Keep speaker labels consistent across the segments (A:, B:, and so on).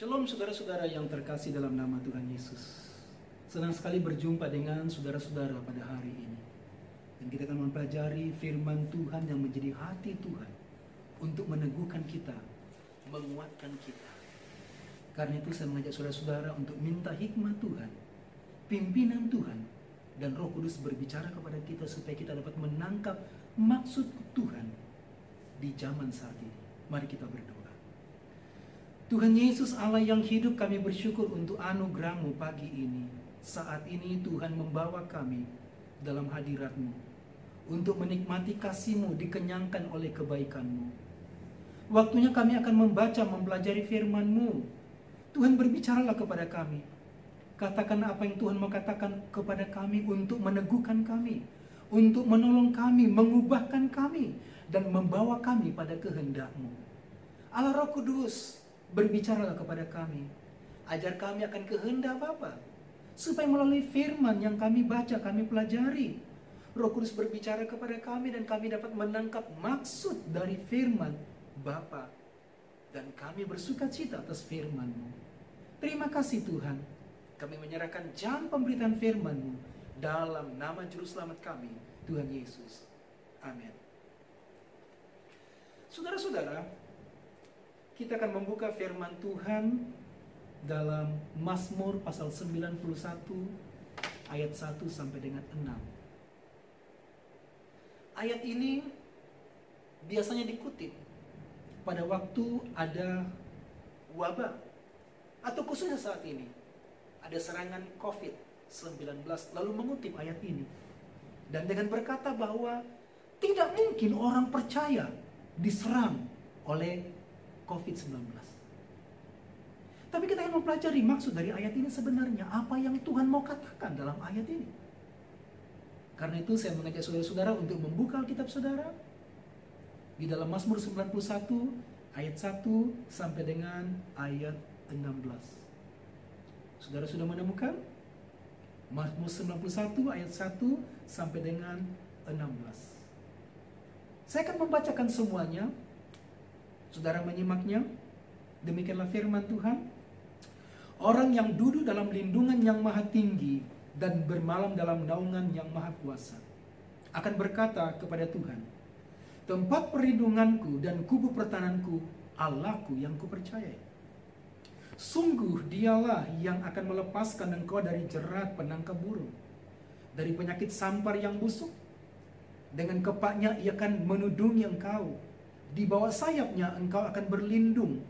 A: Shalom saudara-saudara yang terkasih dalam nama Tuhan Yesus. Senang sekali berjumpa dengan saudara-saudara pada hari ini. Dan kita akan mempelajari firman Tuhan yang menjadi hati Tuhan untuk meneguhkan kita, menguatkan kita. Karena itu saya mengajak saudara-saudara untuk minta hikmat Tuhan, pimpinan Tuhan, dan Roh Kudus berbicara kepada kita supaya kita dapat menangkap maksud Tuhan di zaman saat ini. Mari kita berdoa. Tuhan Yesus Allah yang hidup kami bersyukur untuk anugerahmu pagi ini. Saat ini Tuhan membawa kami dalam hadiratmu untuk menikmati kasihmu dikenyangkan oleh kebaikanmu. Waktunya kami akan membaca mempelajari firmanmu. Tuhan berbicaralah kepada kami. Katakan apa yang Tuhan mau katakan kepada kami untuk meneguhkan kami. Untuk menolong kami, mengubahkan kami. Dan membawa kami pada kehendakmu. Allah Roh Kudus, berbicaralah kepada kami. Ajar kami akan kehendak Bapa. Supaya melalui firman yang kami baca, kami pelajari. Roh Kudus berbicara kepada kami dan kami dapat menangkap maksud dari firman Bapa. Dan kami bersuka cita atas firman-Mu. Terima kasih Tuhan. Kami menyerahkan jam pemberitaan firman-Mu dalam nama Juru Selamat kami, Tuhan Yesus. Amin. Saudara-saudara, kita akan membuka firman Tuhan dalam Mazmur pasal 91 ayat 1 sampai dengan 6. Ayat ini biasanya dikutip pada waktu ada wabah atau khususnya saat ini ada serangan COVID-19 lalu mengutip ayat ini dan dengan berkata bahwa tidak mungkin orang percaya diserang oleh COVID-19. Tapi kita akan mempelajari maksud dari ayat ini sebenarnya apa yang Tuhan mau katakan dalam ayat ini. Karena itu saya mengajak saudara-saudara untuk membuka Alkitab saudara di dalam Mazmur 91 ayat 1 sampai dengan ayat 16. Saudara sudah menemukan? Mazmur 91 ayat 1 sampai dengan 16. Saya akan membacakan semuanya Saudara menyimaknya? Demikianlah firman Tuhan. Orang yang duduk dalam lindungan yang maha tinggi dan bermalam dalam naungan yang maha kuasa akan berkata kepada Tuhan, Tempat perlindunganku dan kubu pertananku, Allahku yang kupercayai. Sungguh dialah yang akan melepaskan engkau dari jerat penangkap burung, dari penyakit sampar yang busuk. Dengan kepaknya ia akan menudungi engkau di bawah sayapnya engkau akan berlindung.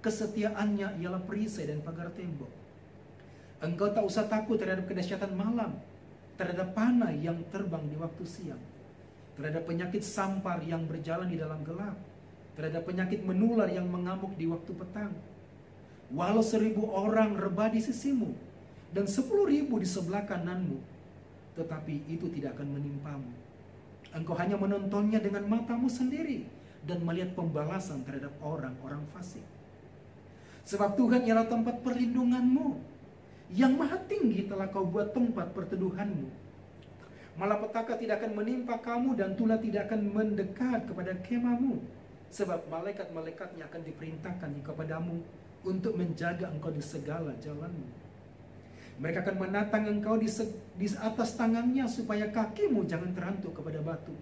A: Kesetiaannya ialah perisai dan pagar tembok. Engkau tak usah takut terhadap kedahsyatan malam, terhadap panah yang terbang di waktu siang, terhadap penyakit sampar yang berjalan di dalam gelap, terhadap penyakit menular yang mengamuk di waktu petang. Walau seribu orang rebah di sisimu dan sepuluh ribu di sebelah kananmu, tetapi itu tidak akan menimpamu. Engkau hanya menontonnya dengan matamu sendiri dan melihat pembalasan terhadap orang-orang fasik. Sebab Tuhan ialah tempat perlindunganmu. Yang maha tinggi telah kau buat tempat perteduhanmu. Malapetaka tidak akan menimpa kamu dan tulah tidak akan mendekat kepada kemahmu. Sebab malaikat-malaikatnya akan diperintahkan kepadamu untuk menjaga engkau di segala jalanmu. Mereka akan menatang engkau di, atas tangannya supaya kakimu jangan terhantuk kepada batu.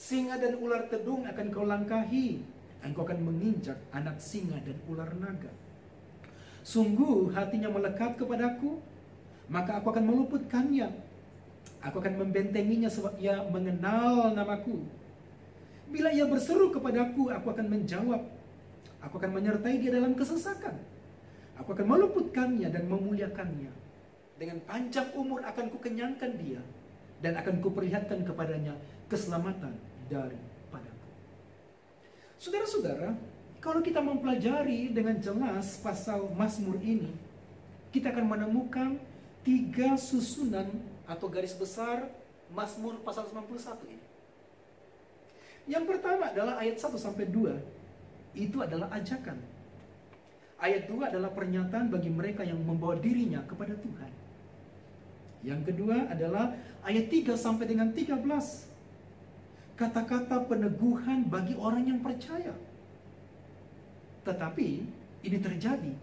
A: Singa dan ular tedung akan kau langkahi. Engkau akan menginjak anak singa dan ular naga. Sungguh hatinya melekat kepadaku, maka aku akan meluputkannya. Aku akan membentenginya sebab ia mengenal namaku. Bila ia berseru kepadaku, aku akan menjawab. Aku akan menyertai dia dalam kesesakan. Aku akan meluputkannya dan memuliakannya. Dengan panjang umur akan kukenyangkan dia dan akan kuperlihatkan kepadanya keselamatan daripadaku. Saudara-saudara, kalau kita mempelajari dengan jelas pasal Mazmur ini, kita akan menemukan tiga susunan atau garis besar Mazmur pasal 91 ini. Yang pertama adalah ayat 1 sampai 2. Itu adalah ajakan. Ayat 2 adalah pernyataan bagi mereka yang membawa dirinya kepada Tuhan. Yang kedua adalah ayat 3 sampai dengan 13 kata-kata peneguhan bagi orang yang percaya. Tetapi ini terjadi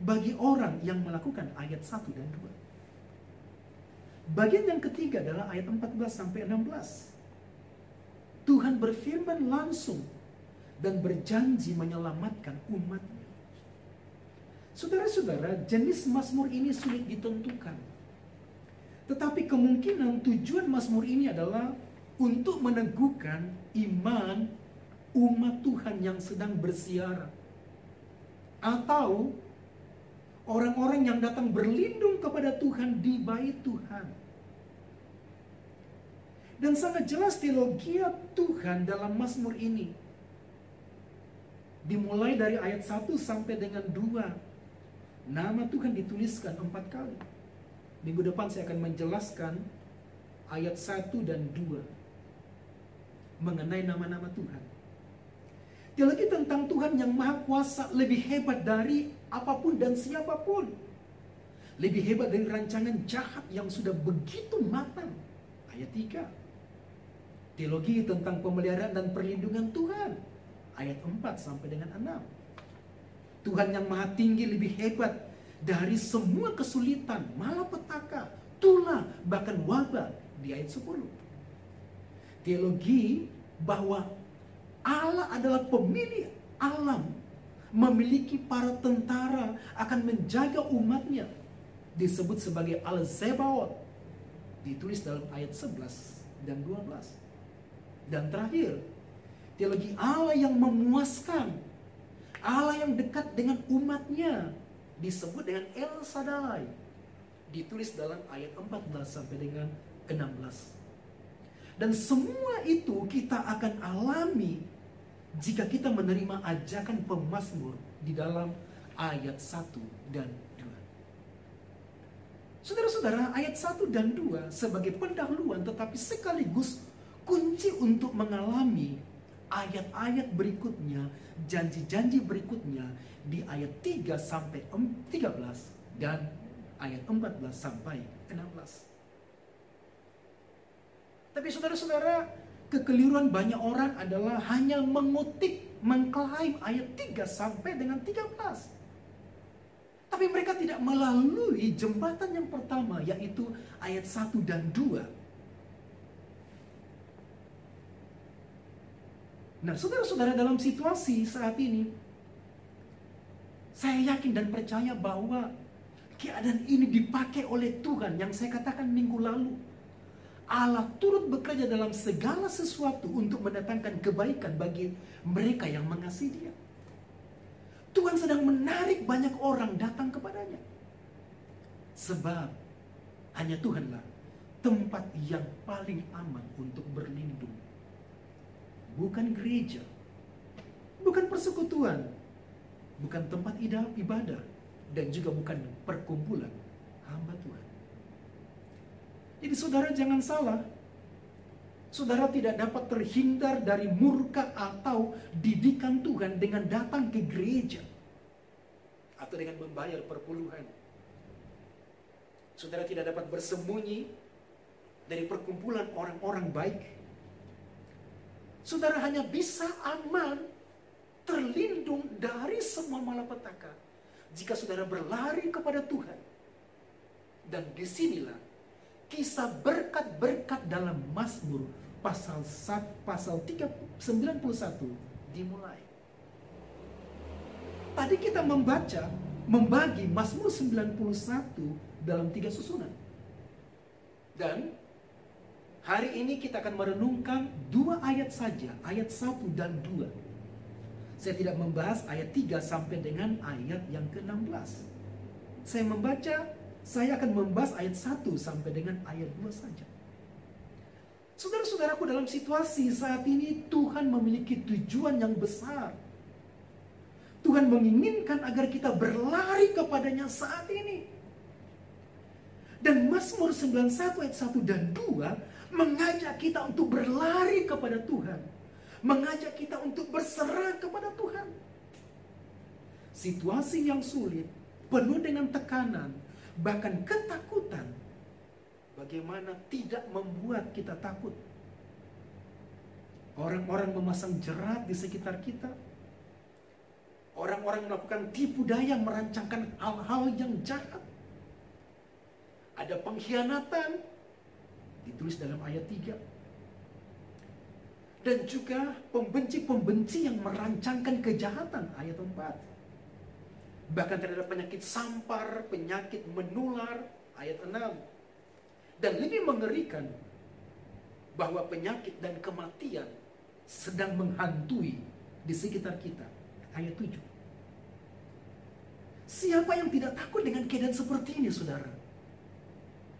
A: bagi orang yang melakukan ayat 1 dan 2. Bagian yang ketiga adalah ayat 14 sampai 16. Tuhan berfirman langsung dan berjanji menyelamatkan umatnya. Saudara-saudara, jenis Mazmur ini sulit ditentukan. Tetapi kemungkinan tujuan Mazmur ini adalah untuk meneguhkan iman umat Tuhan yang sedang bersiara. Atau orang-orang yang datang berlindung kepada Tuhan di bait Tuhan. Dan sangat jelas teologi Tuhan dalam Mazmur ini. Dimulai dari ayat 1 sampai dengan 2. Nama Tuhan dituliskan empat kali. Minggu depan saya akan menjelaskan ayat 1 dan 2 mengenai nama-nama Tuhan. Teologi tentang Tuhan yang Maha Kuasa lebih hebat dari apa pun dan siapa pun. Lebih hebat dari rancangan jahat yang sudah begitu matang. Ayat 3. Teologi tentang pemeliharaan dan perlindungan Tuhan. Ayat 4 sampai dengan 6. Tuhan yang maha tinggi lebih hebat dari semua kesulitan, malapetaka, tulah, bahkan wabah di ayat 10. Teologi bahwa Allah adalah pemilik alam memiliki para tentara akan menjaga umatnya disebut sebagai al Zebaot ditulis dalam ayat 11 dan 12 dan terakhir teologi Allah yang memuaskan Allah yang dekat dengan umatnya disebut dengan El Sadai ditulis dalam ayat 14 sampai dengan 16 dan semua itu kita akan alami jika kita menerima ajakan pemazmur di dalam ayat 1 dan 2. Saudara-saudara, ayat 1 dan 2 sebagai pendahuluan tetapi sekaligus kunci untuk mengalami ayat-ayat berikutnya, janji-janji berikutnya di ayat 3 sampai 13 dan ayat 14 sampai 16. Tapi saudara-saudara, kekeliruan banyak orang adalah hanya mengutip, mengklaim ayat 3 sampai dengan 13. Tapi mereka tidak melalui jembatan yang pertama yaitu ayat 1 dan 2. Nah, saudara-saudara dalam situasi saat ini saya yakin dan percaya bahwa keadaan ini dipakai oleh Tuhan yang saya katakan minggu lalu Allah turut bekerja dalam segala sesuatu untuk mendatangkan kebaikan bagi mereka yang mengasihi Dia. Tuhan sedang menarik banyak orang datang kepadanya. Sebab hanya Tuhanlah tempat yang paling aman untuk berlindung. Bukan gereja, bukan persekutuan, bukan tempat ibadah, dan juga bukan perkumpulan hamba Tuhan. Jadi saudara jangan salah. Saudara tidak dapat terhindar dari murka atau didikan Tuhan dengan datang ke gereja. Atau dengan membayar perpuluhan. Saudara tidak dapat bersembunyi dari perkumpulan orang-orang baik. Saudara hanya bisa aman, terlindung dari semua malapetaka jika saudara berlari kepada Tuhan. Dan di sinilah kisah berkat-berkat dalam Mazmur pasal 1, pasal 391 dimulai. Tadi kita membaca, membagi Mazmur 91 dalam tiga susunan. Dan hari ini kita akan merenungkan dua ayat saja, ayat 1 dan 2. Saya tidak membahas ayat 3 sampai dengan ayat yang ke-16. Saya membaca saya akan membahas ayat 1 sampai dengan ayat 2 saja. Saudara-saudaraku dalam situasi saat ini Tuhan memiliki tujuan yang besar. Tuhan menginginkan agar kita berlari kepadanya saat ini. Dan Mazmur 91 ayat 1 dan 2 mengajak kita untuk berlari kepada Tuhan. Mengajak kita untuk berserah kepada Tuhan. Situasi yang sulit, penuh dengan tekanan, bahkan ketakutan, bagaimana tidak membuat kita takut. Orang-orang memasang jerat di sekitar kita. Orang-orang melakukan tipu daya merancangkan hal-hal yang jahat. Ada pengkhianatan, ditulis dalam ayat 3. Dan juga pembenci-pembenci yang merancangkan kejahatan, ayat 4. Bahkan terhadap penyakit sampar, penyakit menular, ayat 6. Dan lebih mengerikan, bahwa penyakit dan kematian sedang menghantui di sekitar kita. Ayat 7. Siapa yang tidak takut dengan keadaan seperti ini, saudara?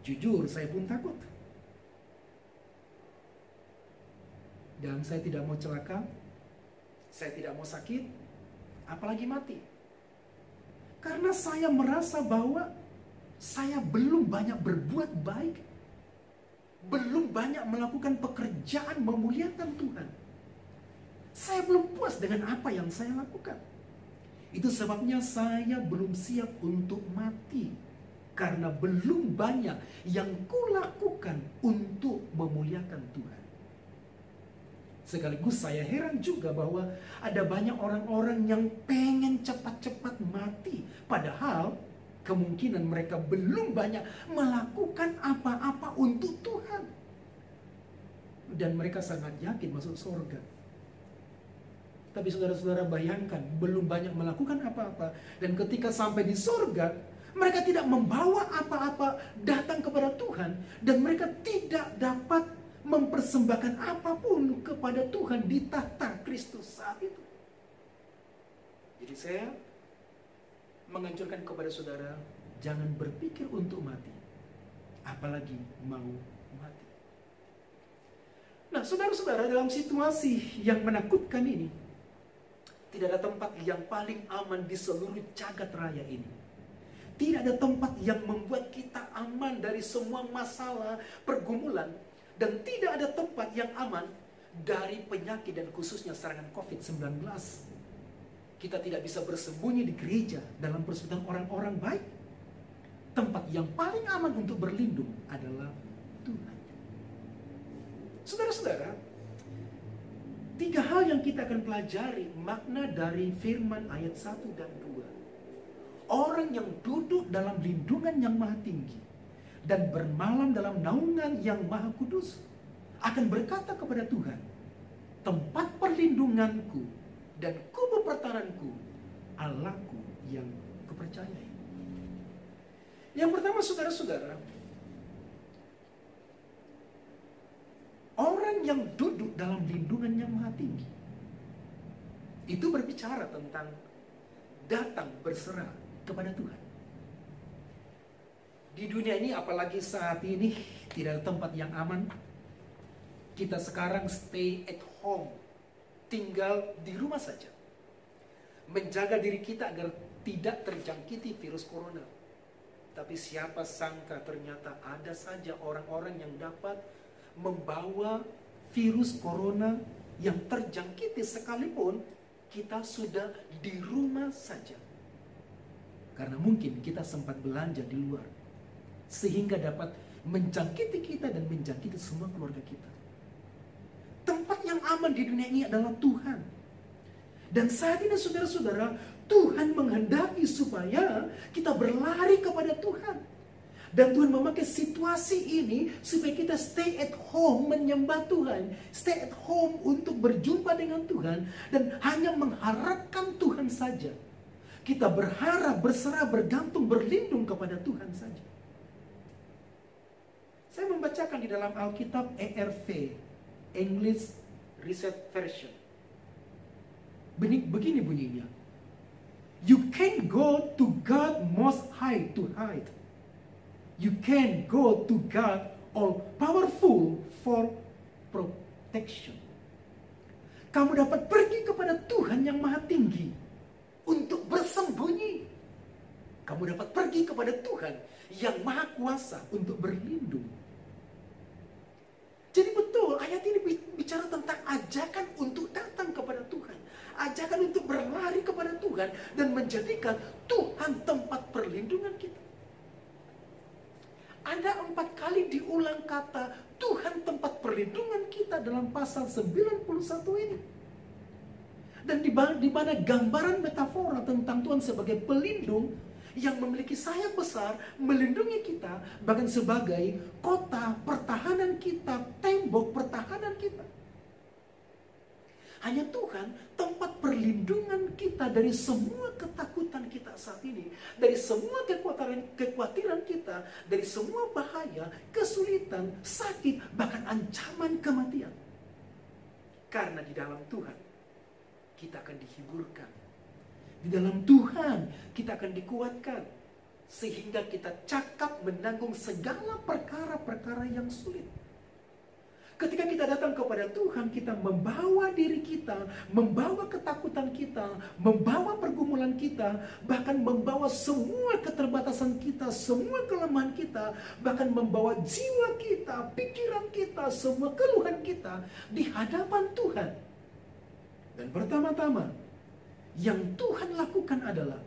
A: Jujur, saya pun takut. Dan saya tidak mau celaka, saya tidak mau sakit, apalagi mati. Karena saya merasa bahwa saya belum banyak berbuat baik belum banyak melakukan pekerjaan memuliakan Tuhan. Saya belum puas dengan apa yang saya lakukan. Itu sebabnya saya belum siap untuk mati. Karena belum banyak yang kulakukan untuk memuliakan Tuhan. Sekaligus saya heran juga bahwa ada banyak orang-orang yang pengen cepat-cepat mati. Padahal kemungkinan mereka belum banyak melakukan apa-apa untuk Tuhan. Dan mereka sangat yakin masuk surga. Tapi saudara-saudara bayangkan, belum banyak melakukan apa-apa. Dan ketika sampai di surga, mereka tidak membawa apa-apa datang kepada Tuhan. Dan mereka tidak dapat mempersembahkan apa pun kepada Tuhan di tahta Kristus saat itu. Jadi saya menganjurkan kepada saudara jangan berpikir untuk mati apalagi mau mati. Nah, saudara-saudara dalam situasi yang menakutkan ini tidak ada tempat yang paling aman di seluruh jagat raya ini. Tidak ada tempat yang membuat kita aman dari semua masalah, pergumulan dan tidak ada tempat yang aman dari penyakit dan khususnya serangan COVID-19 kita tidak bisa bersembunyi di gereja dalam persekutuan orang-orang baik. Tempat yang paling aman untuk berlindung adalah Tuhan. Saudara-saudara, tiga hal yang kita akan pelajari makna dari firman ayat 1 dan 2. Orang yang duduk dalam lindungan yang maha tinggi dan bermalam dalam naungan yang maha kudus akan berkata kepada Tuhan, tempat perlindunganku dan kubu pertaranku Allahku yang kupercayai. Yang pertama saudara-saudara, orang yang duduk dalam lindungan yang maha tinggi itu berbicara tentang datang berserah kepada Tuhan. Di dunia ini apalagi saat ini tidak ada tempat yang aman. Kita sekarang stay at home tinggal di rumah saja. Menjaga diri kita agar tidak terjangkiti virus corona. Tapi siapa sangka ternyata ada saja orang-orang yang dapat membawa virus corona yang terjangkiti sekalipun kita sudah di rumah saja. Karena mungkin kita sempat belanja di luar. Sehingga dapat menjangkiti kita dan menjangkiti semua keluarga kita. Tempat yang aman di dunia ini adalah Tuhan. Dan saat ini saudara-saudara, Tuhan menghendaki supaya kita berlari kepada Tuhan. Dan Tuhan memakai situasi ini supaya kita stay at home menyembah Tuhan. Stay at home untuk berjumpa dengan Tuhan. Dan hanya mengharapkan Tuhan saja. Kita berharap, berserah, bergantung, berlindung kepada Tuhan saja. Saya membacakan di dalam Alkitab ERV English Reset Version. Begini bunyinya. You can go to God most high to hide. You can go to God all powerful for protection. Kamu dapat pergi kepada Tuhan yang maha tinggi untuk bersembunyi. Kamu dapat pergi kepada Tuhan yang maha kuasa untuk berlindung. Ayat ini bicara tentang ajakan untuk datang kepada Tuhan. Ajakan untuk berlari kepada Tuhan dan menjadikan Tuhan tempat perlindungan kita. Ada empat kali diulang kata Tuhan tempat perlindungan kita dalam pasal 91 ini. Dan di mana gambaran metafora tentang Tuhan sebagai pelindung yang memiliki sayap besar melindungi kita bahkan sebagai kota pertahanan kita, tembok pertahanan kita. Hanya Tuhan tempat perlindungan kita dari semua ketakutan kita saat ini, dari semua kekhawatiran, kekhawatiran kita, dari semua bahaya, kesulitan, sakit, bahkan ancaman kematian. Karena di dalam Tuhan kita akan dihiburkan. Di dalam Tuhan kita akan dikuatkan. Sehingga kita cakap menanggung segala perkara-perkara yang sulit. Ketika kita datang kepada Tuhan, kita membawa diri kita, membawa ketakutan kita, membawa pergumulan kita, bahkan membawa semua keterbatasan kita, semua kelemahan kita, bahkan membawa jiwa kita, pikiran kita, semua keluhan kita di hadapan Tuhan. Dan pertama-tama, yang Tuhan lakukan adalah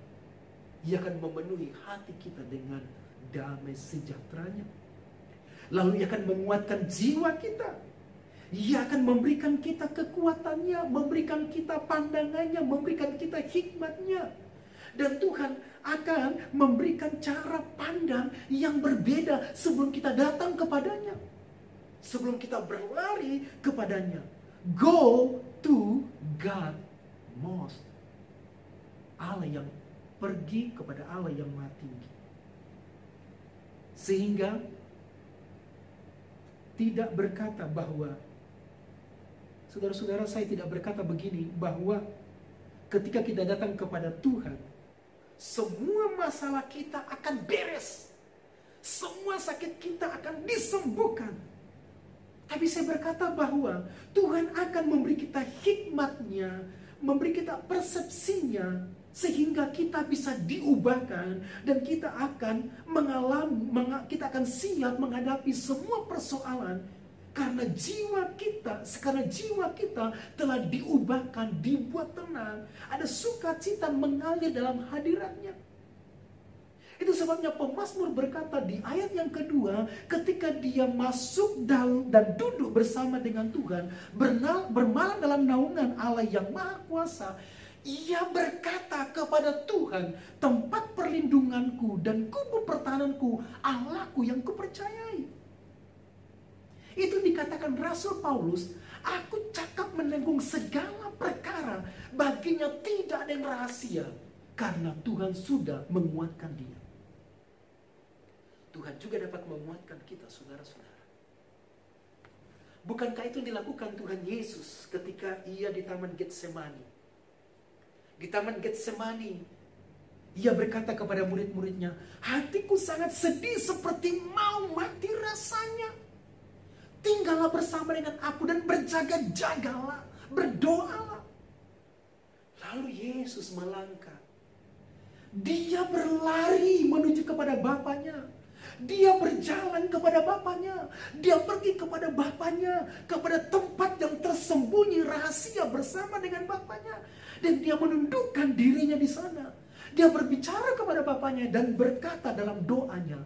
A: Ia akan memenuhi hati kita dengan damai sejahteranya Lalu ia akan menguatkan jiwa kita. Ia akan memberikan kita kekuatannya, memberikan kita pandangannya, memberikan kita hikmatnya. Dan Tuhan akan memberikan cara pandang yang berbeda sebelum kita datang kepadanya. Sebelum kita berlari kepadanya. Go to God most. Allah yang pergi kepada Allah yang mati. Sehingga tidak berkata bahwa Saudara-saudara saya tidak berkata begini bahwa ketika kita datang kepada Tuhan semua masalah kita akan beres. Semua sakit kita akan disembuhkan. Tapi saya berkata bahwa Tuhan akan memberi kita hikmatnya, memberi kita persepsinya, sehingga kita bisa diubahkan dan kita akan mengalami kita akan siap menghadapi semua persoalan karena jiwa kita karena jiwa kita telah diubahkan dibuat tenang. Ada sukacita mengalir dalam hadiratnya. Itu sebabnya pemazmur berkata di ayat yang kedua, ketika dia masuk dan duduk bersama dengan Tuhan, bermalam dalam naungan Allah yang Maha Kuasa, ia berkata kepada Tuhan, tempat perlindunganku dan kubu pertahananku, Allahku yang kupercayai. Itu dikatakan Rasul Paulus, aku cakap menanggung segala perkara, baginya tidak ada yang rahasia, karena Tuhan sudah menguatkan dia. Tuhan juga dapat menguatkan kita, saudara-saudara. Bukankah itu yang dilakukan Tuhan Yesus ketika ia di Taman Getsemani? Di Taman Getsemani, ia berkata kepada murid-muridnya, hatiku sangat sedih seperti mau mati rasanya. Tinggallah bersama dengan aku dan berjaga-jagalah, berdoalah. Lalu Yesus melangkah. Dia berlari menuju kepada Bapaknya. Dia berjalan kepada Bapaknya. Dia pergi kepada Bapaknya. Kepada tempat yang tersembunyi rahasia bersama dengan Bapaknya. Dan dia menundukkan dirinya di sana. Dia berbicara kepada Bapaknya dan berkata dalam doanya.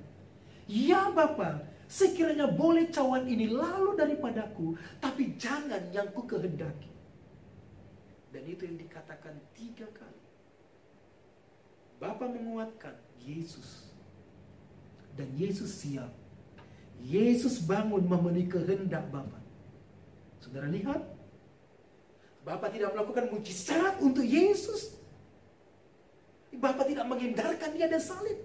A: Ya Bapa, sekiranya boleh cawan ini lalu daripadaku, tapi jangan yang ku kehendaki. Dan itu yang dikatakan tiga kali. Bapak menguatkan Yesus dan Yesus siap. Yesus bangun memenuhi kehendak Bapa. Saudara lihat, Bapak tidak melakukan mujizat untuk Yesus. Bapak tidak menghindarkan dia dan salib.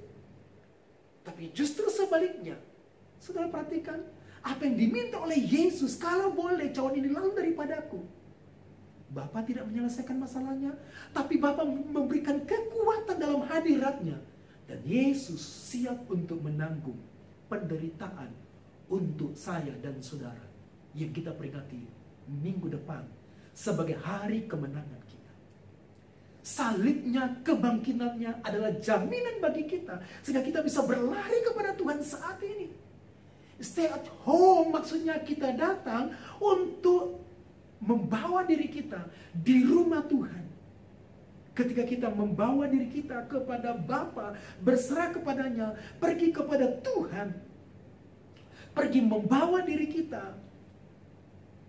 A: Tapi justru sebaliknya. Saudara perhatikan, apa yang diminta oleh Yesus, kalau boleh cawan ini lalu daripadaku. Bapak tidak menyelesaikan masalahnya, tapi Bapak memberikan kekuatan dalam hadiratnya dan Yesus siap untuk menanggung penderitaan untuk saya dan saudara yang kita peringati minggu depan sebagai hari kemenangan kita. Salibnya, kebangkitannya adalah jaminan bagi kita sehingga kita bisa berlari kepada Tuhan saat ini. Stay at home maksudnya kita datang untuk membawa diri kita di rumah Tuhan Ketika kita membawa diri kita kepada Bapa, berserah kepadanya, pergi kepada Tuhan, pergi membawa diri kita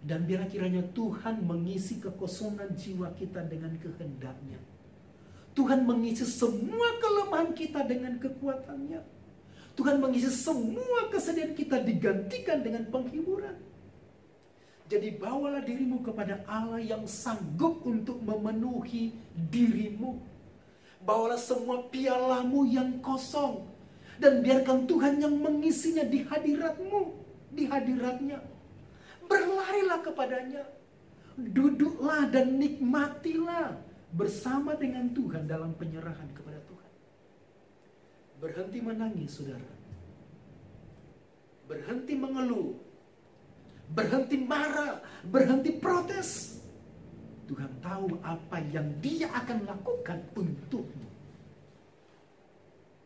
A: Dan biar kiranya Tuhan mengisi kekosongan jiwa kita dengan kehendaknya. Tuhan mengisi semua kelemahan kita dengan kekuatannya. Tuhan mengisi semua kesedihan kita digantikan dengan penghiburan. Jadi bawalah dirimu kepada Allah yang sanggup untuk memenuhi dirimu. Bawalah semua pialamu yang kosong. Dan biarkan Tuhan yang mengisinya di hadiratmu. Di hadiratnya berlarilah kepadanya. Duduklah dan nikmatilah bersama dengan Tuhan dalam penyerahan kepada Tuhan. Berhenti menangis, saudara. Berhenti mengeluh. Berhenti marah. Berhenti protes. Tuhan tahu apa yang dia akan lakukan untukmu.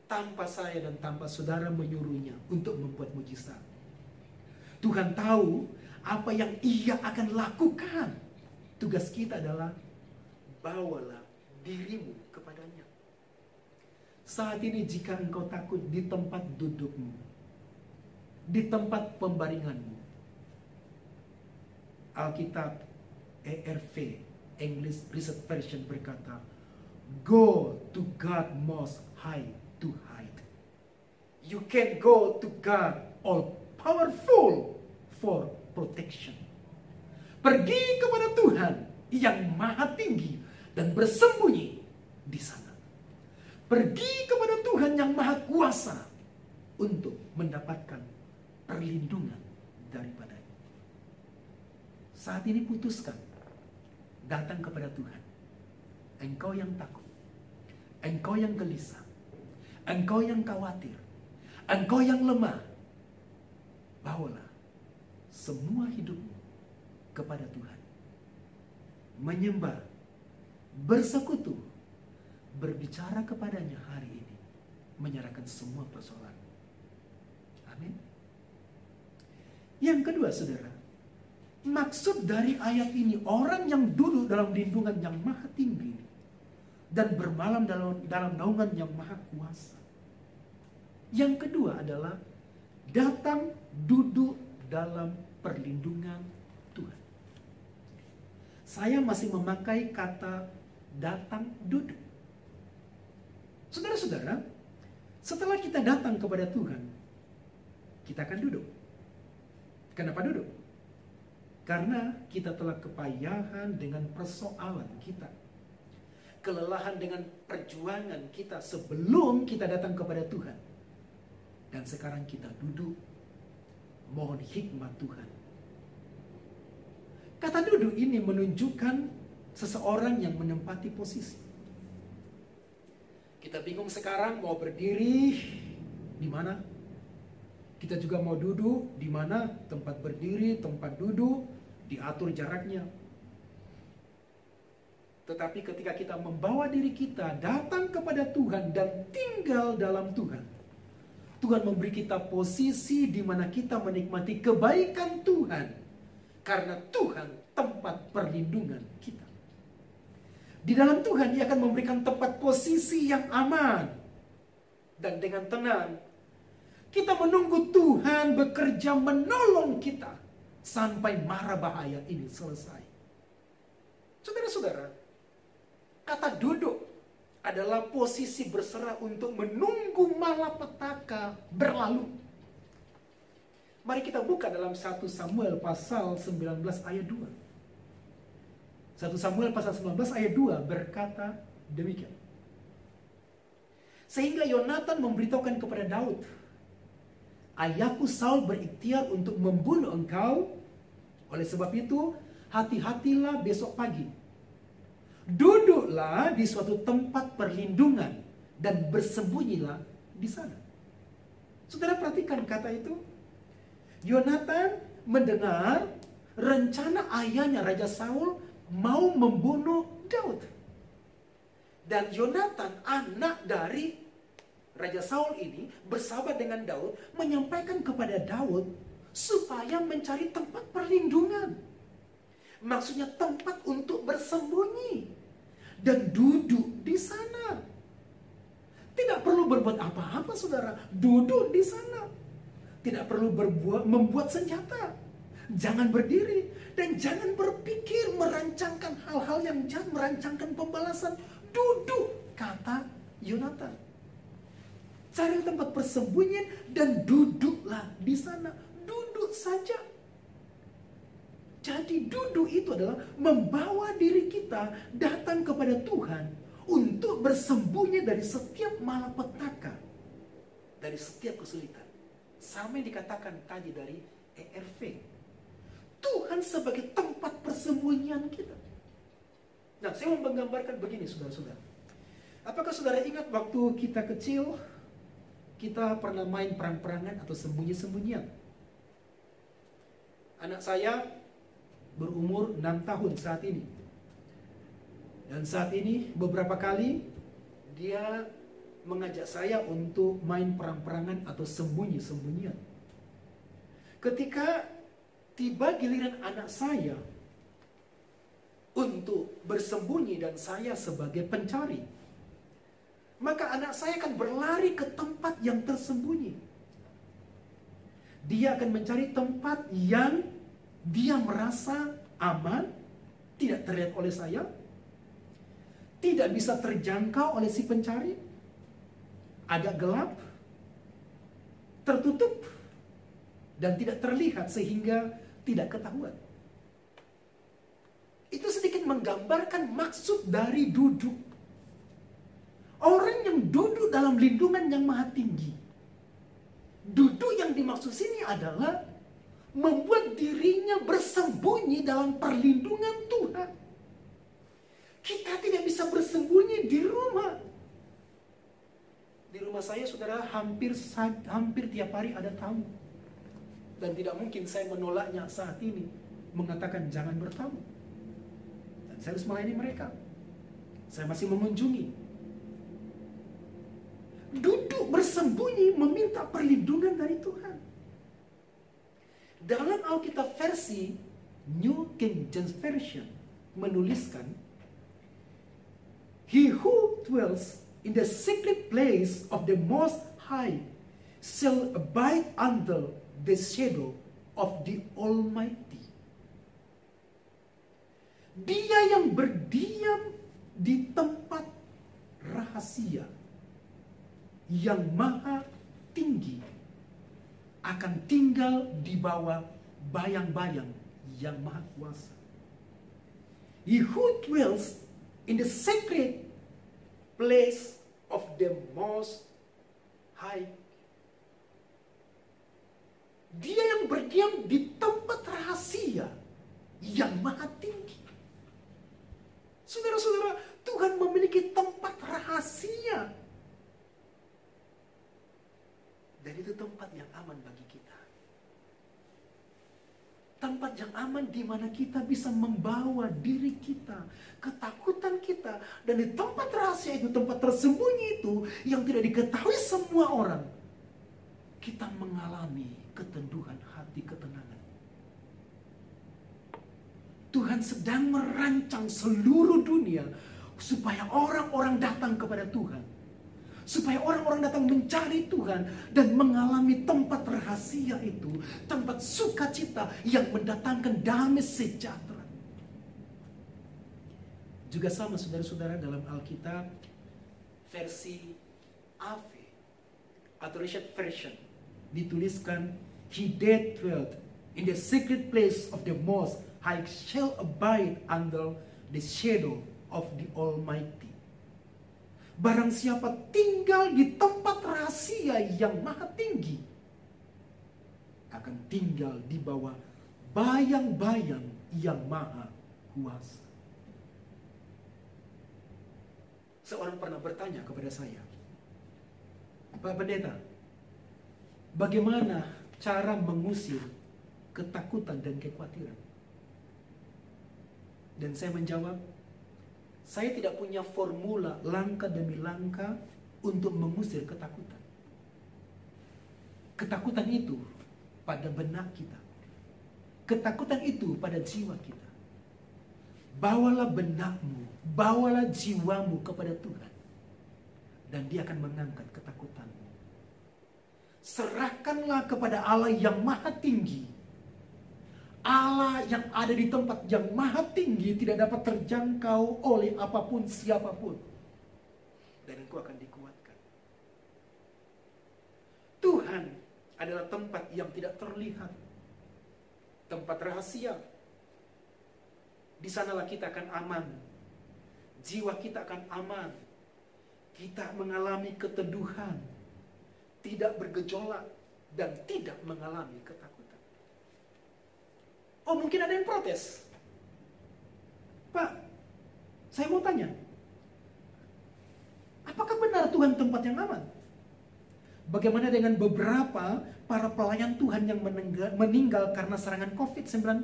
A: Tanpa saya dan tanpa saudara menyuruhnya untuk membuat mujizat. Tuhan tahu apa yang ia akan lakukan. Tugas kita adalah bawalah dirimu kepadanya. Saat ini jika engkau takut di tempat dudukmu, di tempat pembaringanmu, Alkitab ERV, English Research Version berkata, Go to God most high to hide. You can go to God all powerful for protection. Pergi kepada Tuhan yang maha tinggi dan bersembunyi di sana. Pergi kepada Tuhan yang maha kuasa untuk mendapatkan perlindungan daripadanya. Saat ini putuskan datang kepada Tuhan. Engkau yang takut, engkau yang gelisah, engkau yang khawatir, engkau yang lemah. Bawalah semua hidupmu kepada Tuhan. Menyembah, bersekutu, berbicara kepadanya hari ini. Menyerahkan semua persoalan. Amin. Yang kedua saudara, maksud dari ayat ini orang yang duduk dalam lindungan yang maha tinggi dan bermalam dalam dalam naungan yang maha kuasa. Yang kedua adalah datang duduk dalam perlindungan Tuhan. Saya masih memakai kata datang duduk. Saudara-saudara, setelah kita datang kepada Tuhan, kita akan duduk. Kenapa duduk? Karena kita telah kepayahan dengan persoalan kita. Kelelahan dengan perjuangan kita sebelum kita datang kepada Tuhan. Dan sekarang kita duduk mohon hikmat Tuhan. Kata duduk ini menunjukkan seseorang yang menempati posisi. Kita bingung sekarang mau berdiri di mana? Kita juga mau duduk di mana? Tempat berdiri, tempat duduk, diatur jaraknya. Tetapi ketika kita membawa diri kita datang kepada Tuhan dan tinggal dalam Tuhan, Tuhan memberi kita posisi di mana kita menikmati kebaikan Tuhan. Karena Tuhan tempat perlindungan kita. Di dalam Tuhan Dia akan memberikan tempat posisi yang aman. Dan dengan tenang, kita menunggu Tuhan bekerja menolong kita sampai mara bahaya ini selesai. Saudara-saudara, kata duduk adalah posisi berserah untuk menunggu malapetaka berlalu. Mari kita buka dalam 1 Samuel pasal 19 ayat 2. 1 Samuel pasal 19 ayat 2 berkata demikian. Sehingga Yonatan memberitahukan kepada Daud, Ayahku Saul berikhtiar untuk membunuh engkau. Oleh sebab itu, hati-hatilah besok pagi Duduklah di suatu tempat perlindungan dan bersembunyilah di sana. Saudara perhatikan kata itu. Yonatan mendengar rencana ayahnya Raja Saul mau membunuh Daud. Dan Yonatan anak dari Raja Saul ini bersahabat dengan Daud menyampaikan kepada Daud supaya mencari tempat perlindungan. Maksudnya tempat untuk bersembunyi dan duduk di sana. Tidak perlu berbuat apa-apa, saudara. Duduk di sana. Tidak perlu berbuat membuat senjata. Jangan berdiri dan jangan berpikir merancangkan hal-hal yang jahat, merancangkan pembalasan. Duduk, kata Yonatan. Cari tempat persembunyian dan duduklah di sana. Duduk saja. Jadi duduk itu adalah membawa diri kita datang kepada Tuhan untuk bersembunyi dari setiap malapetaka, dari setiap kesulitan. Sama yang dikatakan tadi dari ERV. Tuhan sebagai tempat persembunyian kita. Nah, saya mau menggambarkan begini, saudara-saudara. Apakah saudara ingat waktu kita kecil, kita pernah main perang-perangan atau sembunyi-sembunyian? Anak saya berumur 6 tahun saat ini. Dan saat ini beberapa kali dia mengajak saya untuk main perang-perangan atau sembunyi-sembunyian. Ketika tiba giliran anak saya untuk bersembunyi dan saya sebagai pencari, maka anak saya akan berlari ke tempat yang tersembunyi. Dia akan mencari tempat yang dia merasa aman, tidak terlihat oleh saya, tidak bisa terjangkau oleh si pencari, agak gelap, tertutup, dan tidak terlihat sehingga tidak ketahuan. Itu sedikit menggambarkan maksud dari duduk. Orang yang duduk dalam lindungan yang maha tinggi. Duduk yang dimaksud sini adalah membuat dirinya bersembunyi dalam perlindungan Tuhan. Kita tidak bisa bersembunyi di rumah. Di rumah saya saudara hampir hampir tiap hari ada tamu. Dan tidak mungkin saya menolaknya saat ini. Mengatakan jangan bertamu. Dan saya harus melayani mereka. Saya masih mengunjungi. Duduk bersembunyi meminta perlindungan dari Tuhan. Dalam Alkitab versi New King James Version menuliskan He who dwells in the secret place of the Most High shall abide under the shadow of the Almighty. Dia yang berdiam di tempat rahasia yang maha tinggi akan tinggal di bawah bayang-bayang yang maha kuasa. He who dwells in the sacred place of the most high. Dia yang berdiam di tempat rahasia yang maha tinggi. Saudara-saudara, Tuhan memiliki tempat rahasia. Dan itu tempat yang aman bagi kita tempat yang aman di mana kita bisa membawa diri kita, ketakutan kita, dan di tempat rahasia itu, tempat tersembunyi itu yang tidak diketahui semua orang, kita mengalami ketenduhan hati, ketenangan. Tuhan sedang merancang seluruh dunia supaya orang-orang datang kepada Tuhan supaya orang-orang datang mencari Tuhan dan mengalami tempat rahasia itu, tempat sukacita yang mendatangkan damai sejahtera. Juga sama saudara-saudara dalam Alkitab versi AV Richard Version dituliskan He that dwelt in the secret place of the Most High shall abide under the shadow of the Almighty. Barang siapa tinggal di tempat rahasia yang maha tinggi, akan tinggal di bawah bayang-bayang yang maha kuasa. Seorang pernah bertanya kepada saya, Pak Pendeta, bagaimana cara mengusir ketakutan dan kekhawatiran? Dan saya menjawab, saya tidak punya formula langkah demi langkah untuk mengusir ketakutan. Ketakutan itu pada benak kita. Ketakutan itu pada jiwa kita. Bawalah benakmu, bawalah jiwamu kepada Tuhan. Dan dia akan mengangkat ketakutanmu. Serahkanlah kepada Allah yang maha tinggi. Allah yang ada di tempat yang maha tinggi tidak dapat terjangkau oleh apa pun siapa pun. Dan engkau akan dikuatkan. Tuhan adalah tempat yang tidak terlihat. Tempat rahasia. Di sanalah kita akan aman. Jiwa kita akan aman. Kita mengalami keteduhan. Tidak bergejolak. Dan tidak mengalami ketakutan. Oh mungkin ada yang protes. Pak, saya mau tanya. Apakah benar Tuhan tempat yang aman? Bagaimana dengan beberapa para pelayan Tuhan yang meninggal, karena serangan COVID-19?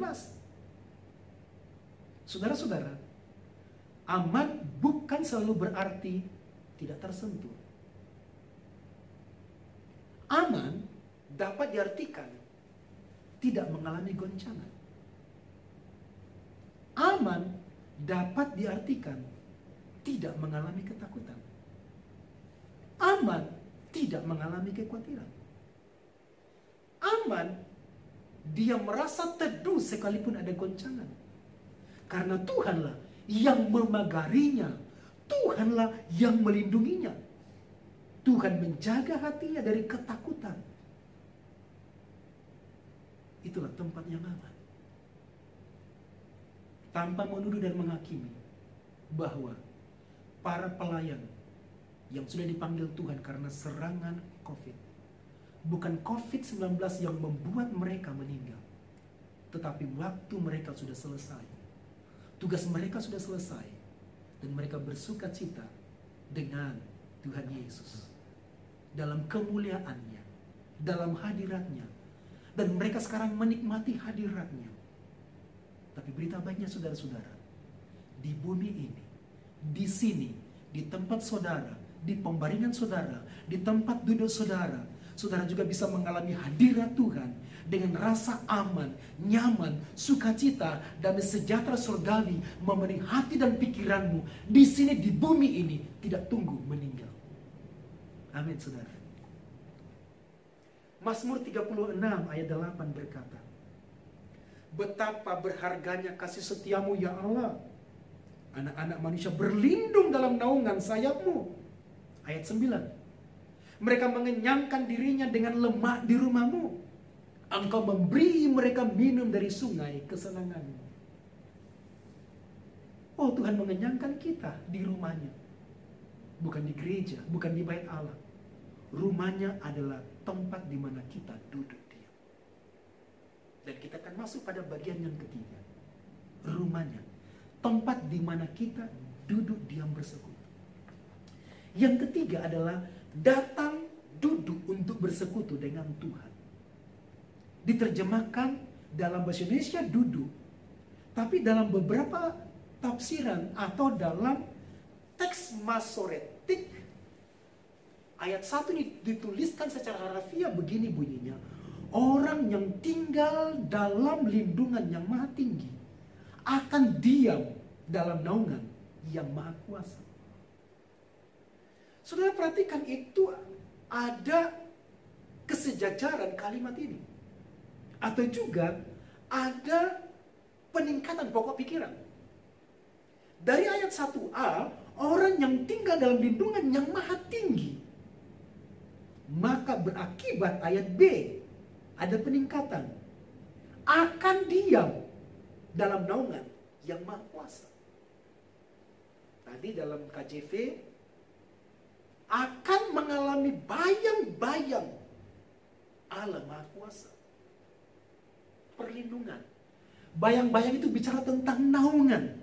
A: Saudara-saudara, aman bukan selalu berarti tidak tersentuh. Aman dapat diartikan tidak mengalami goncangan. Aman dapat diartikan tidak mengalami ketakutan. Aman tidak mengalami kekhawatiran. Aman dia merasa teduh sekalipun ada goncangan. Karena Tuhanlah yang memagarinya. Tuhanlah yang melindunginya. Tuhan menjaga hatinya dari ketakutan. Itulah tempat yang aman tanpa menuduh dan menghakimi bahwa para pelayan yang sudah dipanggil Tuhan karena serangan COVID bukan COVID-19 yang membuat mereka meninggal tetapi waktu mereka sudah selesai tugas mereka sudah selesai dan mereka bersuka cita dengan Tuhan Yesus. Dalam kemuliaannya dalam hadiratnya dan mereka sekarang menikmati hadiratnya tapi berita baiknya saudara-saudara, di bumi ini, di sini, di tempat saudara, di pembaringan saudara, di tempat duduk saudara, saudara juga bisa mengalami hadirat Tuhan dengan rasa aman, nyaman, sukacita, dan sejahtera surgawi memenuhi hati dan pikiranmu di sini di bumi ini tidak tunggu meninggal. Amin saudara. Mazmur 36 ayat 8 berkata, Betapa berharganya kasih setiamu ya Allah. Anak-anak manusia berlindung dalam naungan sayapmu. Ayat 9. Mereka mengenyangkan dirinya dengan lemak di rumahmu. Engkau memberi mereka minum dari sungai kesenanganmu. Oh Tuhan mengenyangkan kita di rumahnya. Bukan di gereja, bukan di bait Allah. Rumahnya adalah tempat di mana kita duduk. Dan kita akan masuk pada bagian yang ketiga. Rumahnya. Tempat di mana kita duduk diam bersekutu. Yang ketiga adalah datang duduk untuk bersekutu dengan Tuhan. Diterjemahkan dalam bahasa Indonesia duduk. Tapi dalam beberapa tafsiran atau dalam teks masoretik ayat satu ini dituliskan secara harafiah begini bunyinya Orang yang tinggal dalam lindungan yang maha tinggi akan diam dalam naungan yang maha kuasa. Saudara perhatikan itu ada kesejajaran kalimat ini. Atau juga ada peningkatan pokok pikiran. Dari ayat 1a, orang yang tinggal dalam lindungan yang maha tinggi. Maka berakibat ayat B, ada peningkatan. Akan diam dalam naungan yang maha kuasa. Tadi dalam KJV akan mengalami bayang-bayang Allah maha kuasa. Perlindungan. Bayang-bayang itu bicara tentang naungan.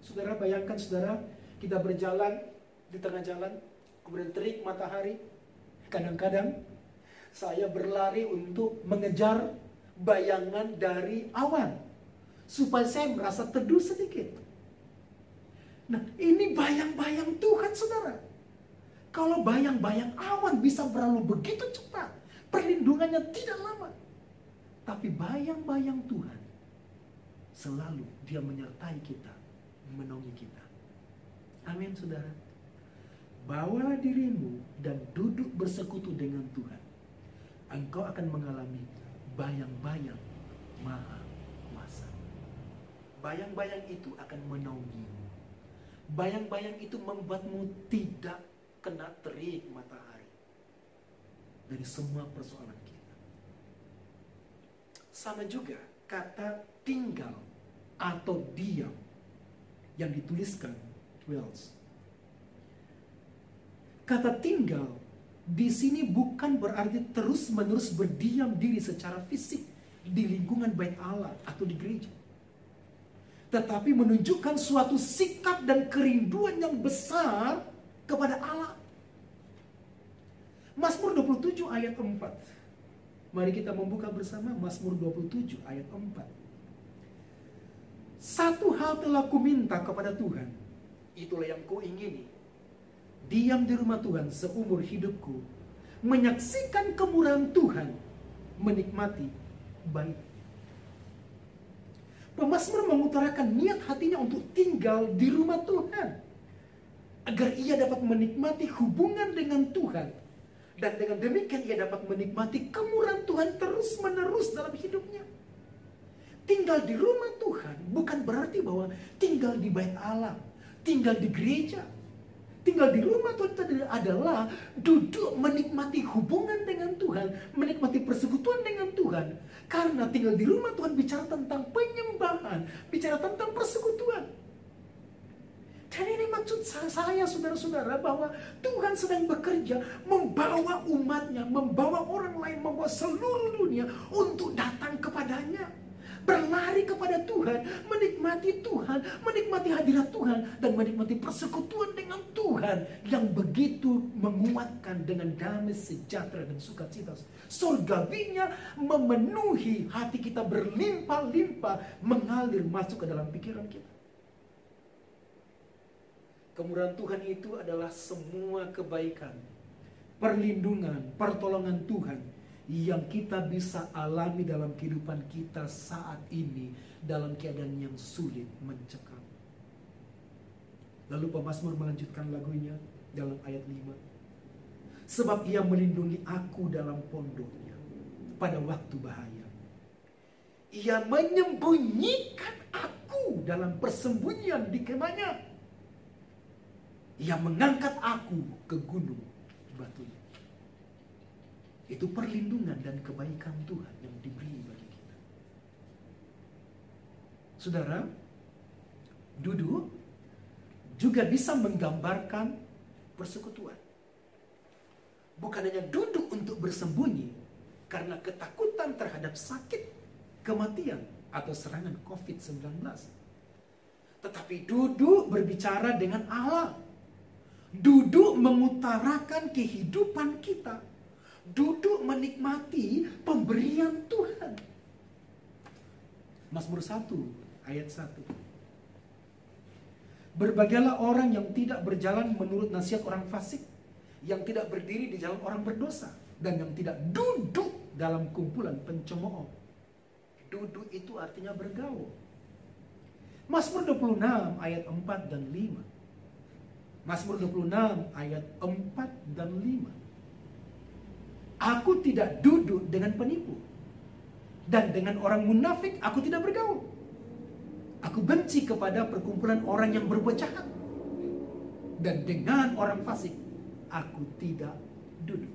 A: Saudara bayangkan saudara, kita berjalan di tengah jalan, kemudian terik matahari, kadang-kadang saya berlari untuk mengejar bayangan dari awan. Supaya saya merasa teduh sedikit. Nah ini bayang-bayang Tuhan saudara. Kalau bayang-bayang awan bisa berlalu begitu cepat. Perlindungannya tidak lama. Tapi bayang-bayang Tuhan. Selalu dia menyertai kita. Menolongi kita. Amin saudara. Bawalah dirimu dan duduk bersekutu dengan Tuhan engkau akan mengalami bayang-bayang maha kuasa. Bayang-bayang itu akan menaungimu. Bayang-bayang itu membuatmu tidak kena terik matahari dari semua persoalan kita. Sama juga kata tinggal atau diam yang dituliskan Wells. Kata tinggal di sini bukan berarti terus-menerus berdiam diri secara fisik di lingkungan bait Allah atau di gereja. Tetapi menunjukkan suatu sikap dan kerinduan yang besar kepada Allah. Mazmur 27 ayat 4. Mari kita membuka bersama Mazmur 27 ayat 4. Satu hal telah kuminta kepada Tuhan, itulah yang ku ingini. Diam di rumah Tuhan seumur hidupku, menyaksikan kemurahan Tuhan, menikmati baik. Pemasmur mengutarakan niat hatinya untuk tinggal di rumah Tuhan. Agar ia dapat menikmati hubungan dengan Tuhan. Dan dengan demikian ia dapat menikmati kemurahan Tuhan terus menerus dalam hidupnya. Tinggal di rumah Tuhan bukan berarti bahwa tinggal di bait Allah, tinggal di gereja, tinggal di rumah Tuhan adalah duduk menikmati hubungan dengan Tuhan, menikmati persekutuan dengan Tuhan. Karena tinggal di rumah Tuhan bicara tentang penyembahan, bicara tentang persekutuan. Dan ini maksud saya saudara-saudara bahwa Tuhan sedang bekerja membawa umatnya, membawa orang lain, membawa seluruh dunia untuk datang kepadanya berlari kepada Tuhan, menikmati Tuhan, menikmati hadirat Tuhan, dan menikmati persekutuan dengan Tuhan yang begitu menguatkan dengan damai sejahtera dan sukacita. Surgawinya memenuhi hati kita berlimpah-limpah mengalir masuk ke dalam pikiran kita. Kemurahan Tuhan itu adalah semua kebaikan, perlindungan, pertolongan Tuhan yang kita bisa alami dalam kehidupan kita saat ini dalam keadaan yang sulit mencekam. Lalu pemazmur melanjutkan lagunya dalam ayat 5. Sebab ia melindungi aku dalam pondoknya pada waktu bahaya. Ia menyembunyikan aku dalam persembunyian di kemahnya. Ia mengangkat aku ke gunung batunya. Itu perlindungan dan kebaikan Tuhan yang diberi bagi kita. Saudara, duduk juga bisa menggambarkan persekutuan. Bukan hanya duduk untuk bersembunyi karena ketakutan terhadap sakit, kematian, atau serangan COVID-19. Tetapi duduk berbicara dengan Allah. Duduk mengutarakan kehidupan kita duduk menikmati pemberian Tuhan. Mazmur 1 ayat 1. Berbahagialah orang yang tidak berjalan menurut nasihat orang fasik, yang tidak berdiri di jalan orang berdosa, dan yang tidak duduk dalam kumpulan pencemooh. Duduk itu artinya bergaul. Mazmur 26 ayat 4 dan 5. Mazmur 26 ayat 4 dan 5. Aku tidak duduk dengan penipu. Dan dengan orang munafik aku tidak bergaul. Aku benci kepada perkumpulan orang yang berbuat jahat. Dan dengan orang fasik aku tidak duduk.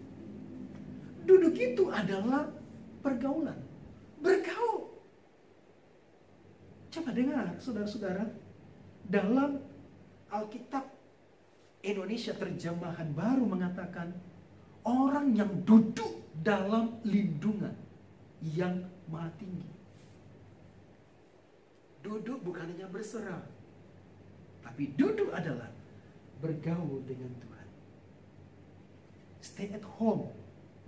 A: Duduk itu adalah pergaulan. Bergaul. Coba dengar saudara-saudara. Dalam Alkitab Indonesia terjemahan baru mengatakan orang yang duduk dalam lindungan yang maha tinggi. Duduk bukan hanya berserah, tapi duduk adalah bergaul dengan Tuhan. Stay at home,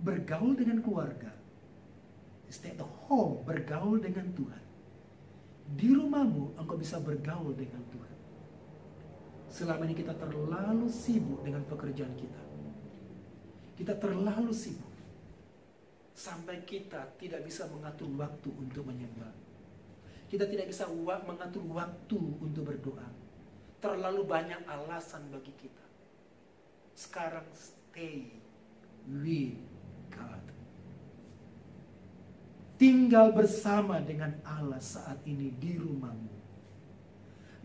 A: bergaul dengan keluarga. Stay at home, bergaul dengan Tuhan. Di rumahmu engkau bisa bergaul dengan Tuhan. Selama ini kita terlalu sibuk dengan pekerjaan kita kita terlalu sibuk sampai kita tidak bisa mengatur waktu untuk menyembah. Kita tidak bisa mengatur waktu untuk berdoa. Terlalu banyak alasan bagi kita. Sekarang stay with God. tinggal bersama dengan Allah saat ini di rumahmu.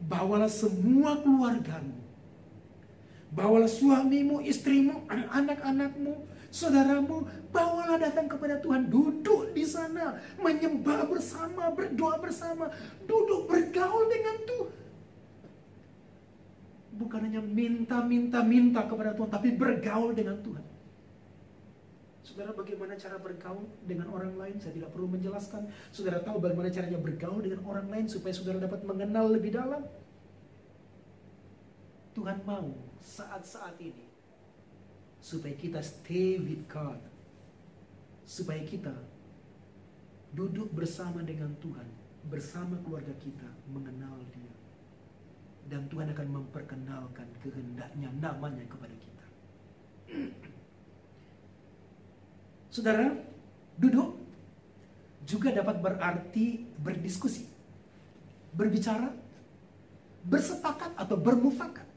A: Bawalah semua keluargamu. Bawalah suamimu, istrimu, anak-anakmu, saudaramu. Bawalah datang kepada Tuhan. Duduk di sana. Menyembah bersama, berdoa bersama. Duduk bergaul dengan Tuhan. Bukan hanya minta-minta-minta kepada Tuhan. Tapi bergaul dengan Tuhan. Saudara bagaimana cara bergaul dengan orang lain? Saya tidak perlu menjelaskan. Saudara tahu bagaimana caranya bergaul dengan orang lain supaya saudara dapat mengenal lebih dalam? Tuhan mau saat-saat ini supaya kita stay with God. Supaya kita duduk bersama dengan Tuhan, bersama keluarga kita mengenal Dia. Dan Tuhan akan memperkenalkan kehendaknya namanya kepada kita. Saudara, duduk juga dapat berarti berdiskusi, berbicara, bersepakat atau bermufakat.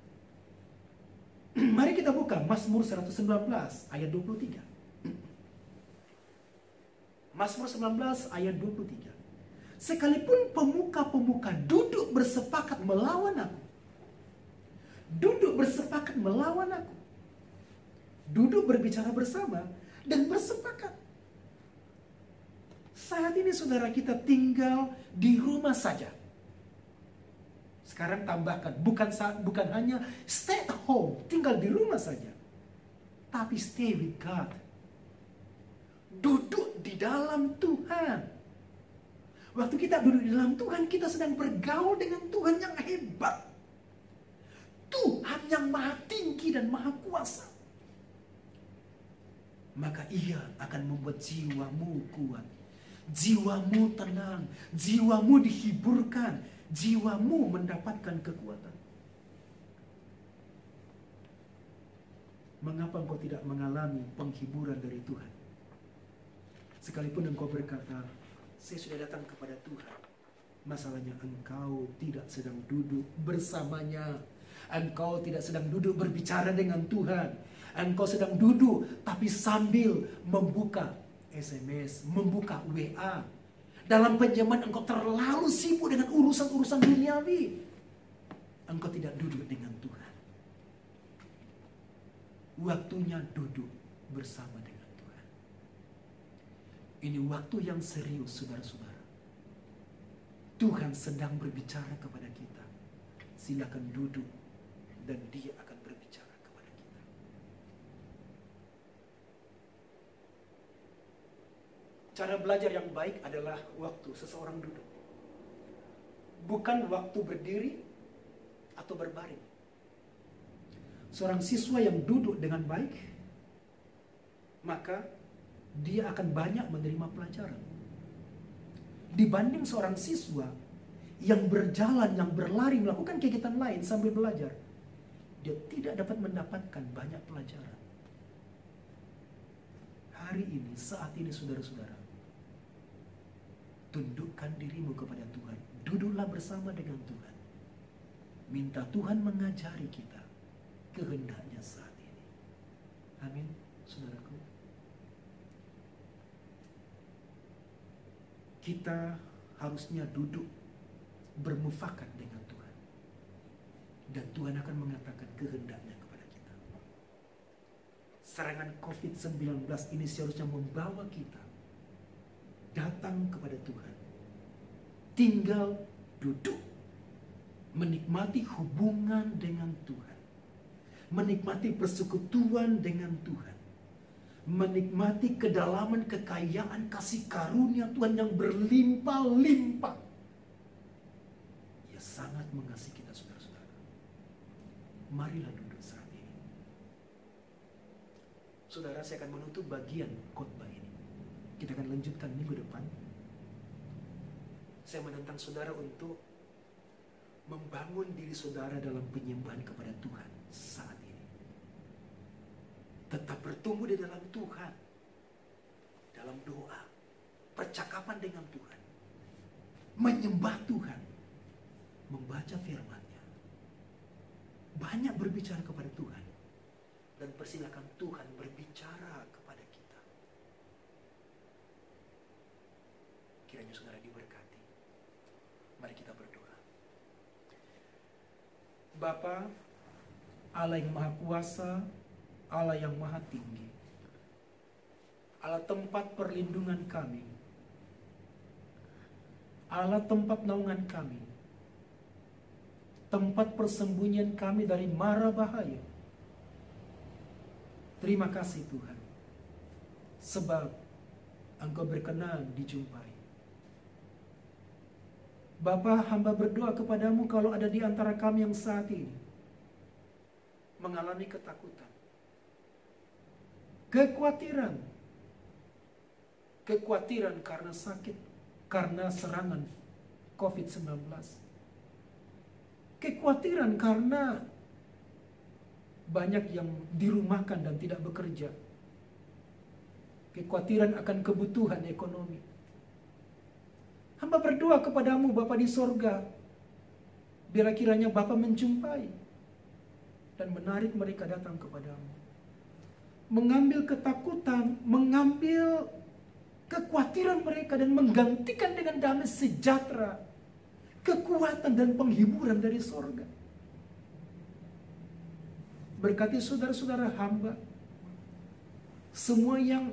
A: Mari kita buka Mazmur 119 ayat 23. Mazmur 19 ayat 23. Sekalipun pemuka-pemuka duduk bersepakat melawan aku. Duduk bersepakat melawan aku. Duduk berbicara bersama dan bersepakat. Saat ini saudara kita tinggal di rumah saja. Sekarang tambahkan, bukan bukan hanya stay at home, tinggal di rumah saja. Tapi stay with God. Duduk di dalam Tuhan. Waktu kita duduk di dalam Tuhan, kita sedang bergaul dengan Tuhan yang hebat. Tuhan yang maha tinggi dan maha kuasa maka ia akan membuat jiwamu kuat. Jiwamu tenang, jiwamu dihiburkan, jiwamu mendapatkan kekuatan. Mengapa engkau tidak mengalami penghiburan dari Tuhan? Sekalipun engkau berkata, saya sudah datang kepada Tuhan. Masalahnya engkau tidak sedang duduk bersamanya. Engkau tidak sedang duduk berbicara dengan Tuhan Engkau sedang duduk tapi sambil membuka SMS, membuka WA. Dalam penjaman engkau terlalu sibuk dengan urusan-urusan duniawi. Engkau tidak duduk dengan Tuhan. Waktunya duduk bersama dengan Tuhan. Ini waktu yang serius, saudara-saudara. Tuhan sedang berbicara kepada kita. Silakan duduk dan dia akan Cara belajar yang baik adalah waktu seseorang duduk. Bukan waktu berdiri atau berbaring. Seorang siswa yang duduk dengan baik, maka dia akan banyak menerima pelajaran. Dibanding seorang siswa yang berjalan, yang berlari, melakukan kegiatan lain sambil belajar, dia tidak dapat mendapatkan banyak pelajaran. Hari ini, saat ini saudara-saudara, Tundukkan dirimu kepada Tuhan. Duduklah bersama dengan Tuhan. Minta Tuhan mengajari kita kehendaknya saat ini. Amin, saudaraku. Kita harusnya duduk bermufakat dengan Tuhan. Dan Tuhan akan mengatakan kehendaknya kepada kita. Serangan COVID-19 ini seharusnya membawa kita datang kepada Tuhan. Tinggal duduk. Menikmati hubungan dengan Tuhan. Menikmati persekutuan dengan Tuhan. Menikmati kedalaman kekayaan kasih karunia Tuhan yang berlimpah-limpah. Ia sangat mengasihi kita saudara-saudara. Marilah duduk saat ini. Saudara saya akan menutup bagian khotbah ini. Kita akan lanjutkan minggu depan. Saya menentang saudara untuk membangun diri saudara dalam penyembahan kepada Tuhan saat ini. Tetap bertumbuh di dalam Tuhan. Dalam doa. Percakapan dengan Tuhan. Menyembah Tuhan. Membaca firman-Nya. Banyak berbicara kepada Tuhan. Dan persilakan Tuhan berbicara kepada Kiranya saudara diberkati. Mari kita berdoa. Bapa, Allah yang Maha Kuasa, Allah yang Maha Tinggi. Allah tempat perlindungan kami. Allah tempat naungan kami. Tempat persembunyian kami dari mara bahaya. Terima kasih Tuhan. Sebab Engkau berkenan dijumpai. Bapa hamba berdoa kepadamu kalau ada di antara kami yang saat ini mengalami ketakutan, kekhawatiran, kekhawatiran karena sakit, karena serangan COVID-19, kekhawatiran karena banyak yang dirumahkan dan tidak bekerja, kekhawatiran akan kebutuhan ekonomi. Hamba berdoa kepadamu Bapa di sorga, bila kiranya Bapa menjumpai dan menarik mereka datang kepadamu. Mengambil ketakutan, mengambil kekhawatiran mereka dan menggantikan dengan damai sejahtera, kekuatan dan penghiburan dari sorga. Berkati saudara-saudara hamba, semua yang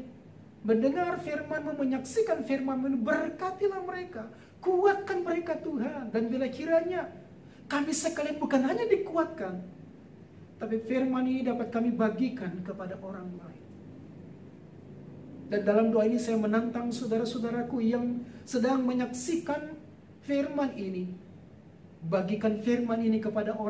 A: mendengar firman menyaksikan firman berkatilah mereka, kuatkan mereka Tuhan. Dan bila kiranya kami sekalian bukan hanya dikuatkan, tapi firman ini dapat kami bagikan kepada orang lain. Dan dalam doa ini saya menantang saudara-saudaraku yang sedang menyaksikan firman ini. Bagikan firman ini kepada orang